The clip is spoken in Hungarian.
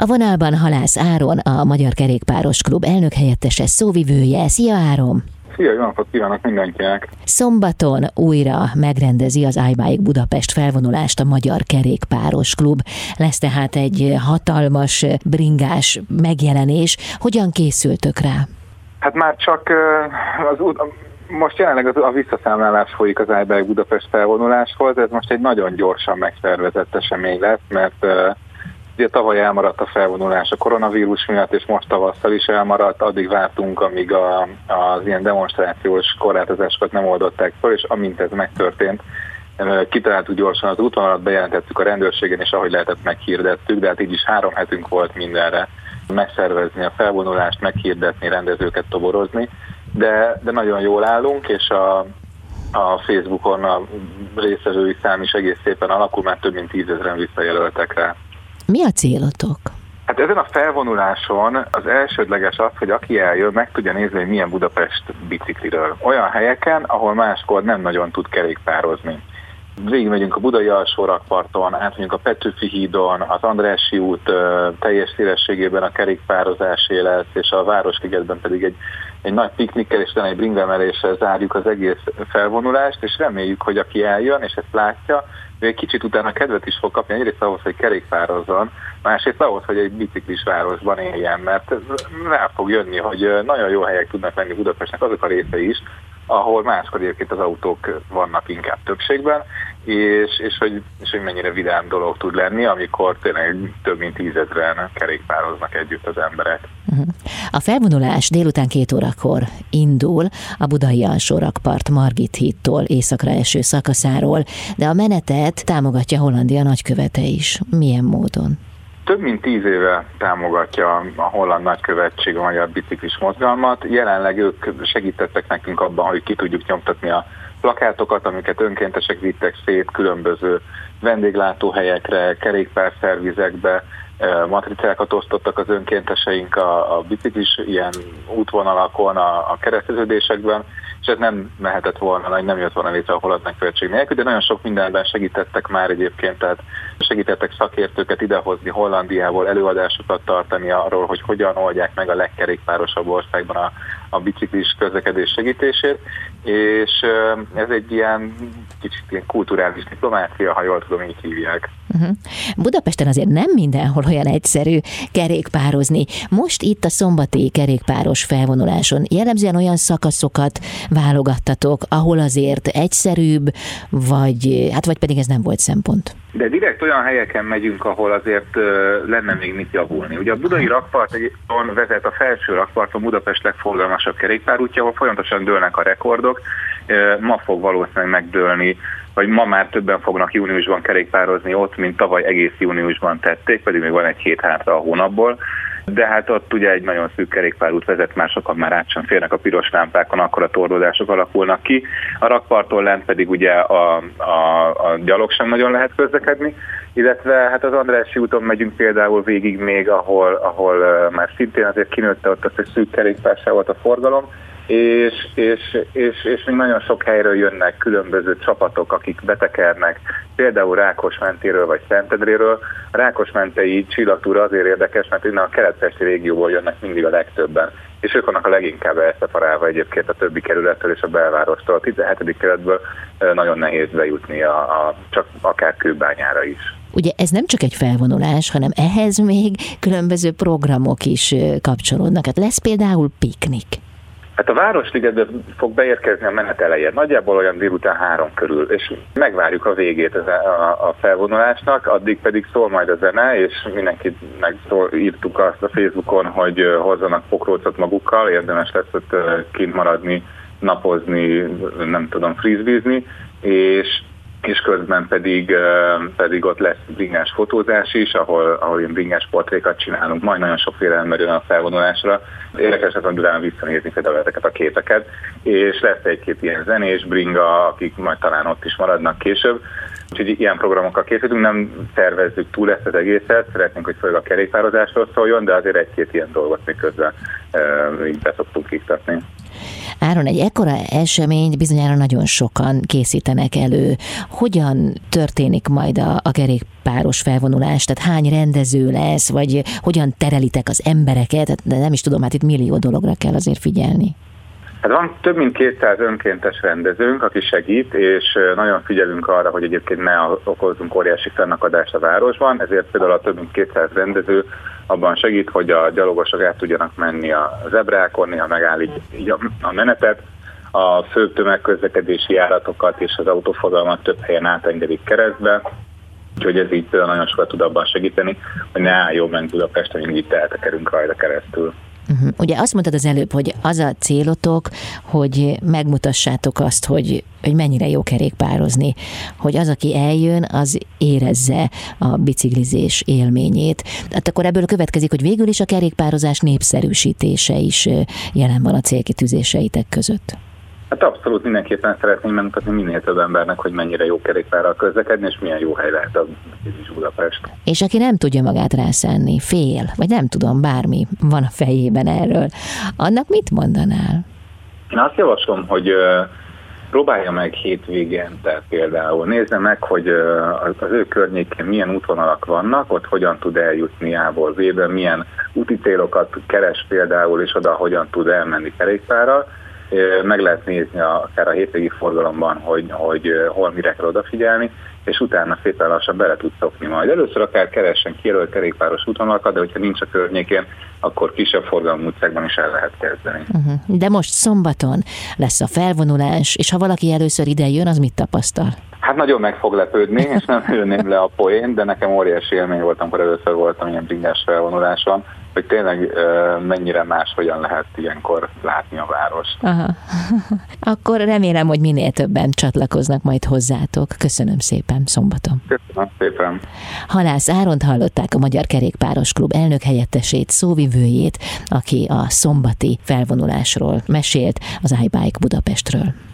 A vonalban Halász Áron, a Magyar Kerékpáros Klub elnök helyettese szóvivője. Szia Áron! Szia, jó napot kívánok mindenkinek! Szombaton újra megrendezi az iBike Budapest felvonulást a Magyar Kerékpáros Klub. Lesz tehát egy hatalmas bringás megjelenés. Hogyan készültök rá? Hát már csak az most jelenleg az, a visszaszámlálás folyik az iBike Budapest felvonuláshoz, ez most egy nagyon gyorsan megszervezett esemény lesz, mert Ugye tavaly elmaradt a felvonulás a koronavírus miatt, és most tavasszal is elmaradt, addig vártunk, amíg a, az ilyen demonstrációs korlátozásokat nem oldották fel, és amint ez megtörtént, kitaláltuk gyorsan az útvonalat, bejelentettük a rendőrségen, és ahogy lehetett meghirdettük, de hát így is három hetünk volt mindenre megszervezni a felvonulást, meghirdetni, rendezőket toborozni, de, de nagyon jól állunk, és a, a Facebookon a részvevői szám is egész szépen alakul, mert több mint tízezren visszajelöltek rá. Mi a célotok? Hát ezen a felvonuláson az elsődleges az, hogy aki eljön, meg tudja nézni, hogy milyen Budapest bicikliről. Olyan helyeken, ahol máskor nem nagyon tud kerékpározni. Végigmegyünk a Budai alsó rakparton, átmegyünk a Petőfi hídon, az Andrási út teljes szélességében a kerékpározásé lesz, és a Városligetben pedig egy, egy nagy piknikkel és egy bringemeléssel zárjuk az egész felvonulást, és reméljük, hogy aki eljön és ezt látja, ő egy kicsit utána kedvet is fog kapni, egyrészt ahhoz, hogy kerékpározzon, másrészt ahhoz, hogy egy biciklis városban éljen, mert rá fog jönni, hogy nagyon jó helyek tudnak lenni Budapestnek azok a részei is, ahol máskor egyébként az autók vannak inkább többségben, és, és, hogy, és hogy mennyire vidám dolog tud lenni, amikor tényleg több mint tízezren kerékpároznak együtt az emberek. Uh-huh. A felvonulás délután két órakor indul a budai alsórakpart Margit hídtól északra eső szakaszáról, de a menetet támogatja Hollandia nagykövete is. Milyen módon? Több mint tíz éve támogatja a holland nagykövetség a magyar biciklis mozgalmat. Jelenleg ők segítettek nekünk abban, hogy ki tudjuk nyomtatni a plakátokat, amiket önkéntesek vittek szét különböző vendéglátóhelyekre, kerékpárszervizekbe, matricákat osztottak az önkénteseink a, a biciklis ilyen útvonalakon, a, a kereszteződésekben, és ez nem mehetett volna, nem jött volna létre a holland megkövetség nélkül, de nagyon sok mindenben segítettek már egyébként, tehát segítettek szakértőket idehozni Hollandiából, előadásokat tartani arról, hogy hogyan oldják meg a legkerékpárosabb országban a, a biciklis közlekedés segítését, és ez egy ilyen kicsit ilyen kulturális diplomácia, ha jól tudom, így hívják. Uh-huh. Budapesten azért nem mindenhol olyan egyszerű kerékpározni. Most itt a szombati kerékpáros felvonuláson jellemzően olyan szakaszokat válogattatok, ahol azért egyszerűbb, vagy, hát vagy pedig ez nem volt szempont. De direkt olyan helyeken megyünk, ahol azért uh, lenne még mit javulni. Ugye a budai rakparton vezet a felső rakparton Budapest legforgalmasabb kerékpárútja, ahol folyamatosan dőlnek a rekordok. Ma fog valószínűleg megdőlni vagy ma már többen fognak júniusban kerékpározni ott, mint tavaly egész júniusban tették, pedig még van egy hét hátra a hónapból. De hát ott ugye egy nagyon szűk kerékpárút vezet, már már át sem férnek a piros lámpákon, akkor a torlódások alakulnak ki. A rakparton lent pedig ugye a, a, a gyalog sem nagyon lehet közlekedni, illetve hát az Andrássy úton megyünk például végig még, ahol, ahol már szintén azért kinőtte ott azt, hogy szűk kerékpársa volt a forgalom, és, és, és, és még nagyon sok helyről jönnek különböző csapatok, akik betekernek, például Rákosmentéről vagy Szentedréről. A Rákosmentei csillagtúra azért érdekes, mert innen a kelet régióból jönnek mindig a legtöbben, és ők vannak a leginkább elszeparálva egyébként a többi kerülettől és a belvárostól. A 17. kerületből nagyon nehéz bejutni a, a, csak akár kőbányára is. Ugye ez nem csak egy felvonulás, hanem ehhez még különböző programok is kapcsolódnak. Hát lesz például piknik. Hát a Városligetbe fog beérkezni a menet elején, nagyjából olyan délután három körül, és megvárjuk a végét a, a felvonulásnak, addig pedig szól majd a zene, és mindenkinek szól, írtuk azt a Facebookon, hogy hozzanak pokrócot magukkal, érdemes lesz ott kint maradni, napozni, nem tudom, frizbizni, és és közben pedig, pedig ott lesz bringás fotózás is, ahol, ahol ilyen bringás portrékat csinálunk, majd nagyon sokféle ember jön a felvonulásra. Érdekes a Durán visszanézni például ezeket a képeket, és lesz egy-két ilyen zenés bringa, akik majd talán ott is maradnak később. Úgyhogy ilyen programokkal készítünk, nem tervezzük túl ezt az egészet, szeretnénk, hogy főleg a kerékpározásról szóljon, de azért egy-két ilyen dolgot még közben így be szoktunk iktatni. Áron, egy ekkora eseményt bizonyára nagyon sokan készítenek elő. Hogyan történik majd a, a kerékpáros felvonulás? Tehát hány rendező lesz, vagy hogyan terelitek az embereket? De nem is tudom, hát itt millió dologra kell azért figyelni. Hát van több mint 200 önkéntes rendezőnk, aki segít, és nagyon figyelünk arra, hogy egyébként ne okozunk óriási fennakadást a városban, ezért például a több mint 200 rendező abban segít, hogy a gyalogosok át tudjanak menni a zebrákon, néha megállít a menetet, a fő tömegközlekedési járatokat és az autóforgalmat több helyen átengedik keresztbe, úgyhogy ez így nagyon sokat tud abban segíteni, hogy ne álljon meg Budapesten, így tehetekerünk rajta keresztül. Uh-huh. Ugye azt mondtad az előbb, hogy az a célotok, hogy megmutassátok azt, hogy, hogy mennyire jó kerékpározni, hogy az, aki eljön, az érezze a biciklizés élményét. Hát akkor ebből következik, hogy végül is a kerékpározás népszerűsítése is jelen van a célkitűzéseitek között. Hát abszolút mindenképpen szeretném megmutatni minél több embernek, hogy mennyire jó kerékpárral közlekedni, és milyen jó hely lehet a is Budapest. És aki nem tudja magát rászenni, fél, vagy nem tudom, bármi van a fejében erről, annak mit mondanál? Én azt javaslom, hogy próbálja meg hétvégente például. Nézze meg, hogy az ő környékén milyen útvonalak vannak, ott hogyan tud eljutni A-ból milyen úti célokat keres például, és oda hogyan tud elmenni kerékpárral, meg lehet nézni a, akár a hétvégi forgalomban, hogy, hogy hol mire kell odafigyelni, és utána szépen lassan bele tud szokni majd. Először akár keressen kijelölt kerékpáros útvonalakat, de hogyha nincs a környékén, akkor kisebb forgalmú utcákban is el lehet kezdeni. Uh-huh. De most szombaton lesz a felvonulás, és ha valaki először ide jön, az mit tapasztal? Nagyon meg fog lepődni, és nem ülném le a poén, de nekem óriási élmény volt, amikor először voltam ilyen bringás felvonuláson, hogy tényleg mennyire más, hogyan lehet ilyenkor látni a város. Aha. Akkor remélem, hogy minél többen csatlakoznak majd hozzátok. Köszönöm szépen, szombaton. Köszönöm szépen. Halász Áront hallották a Magyar Kerékpáros Klub elnök helyettesét, szóvivőjét, aki a szombati felvonulásról mesélt az iBike Budapestről.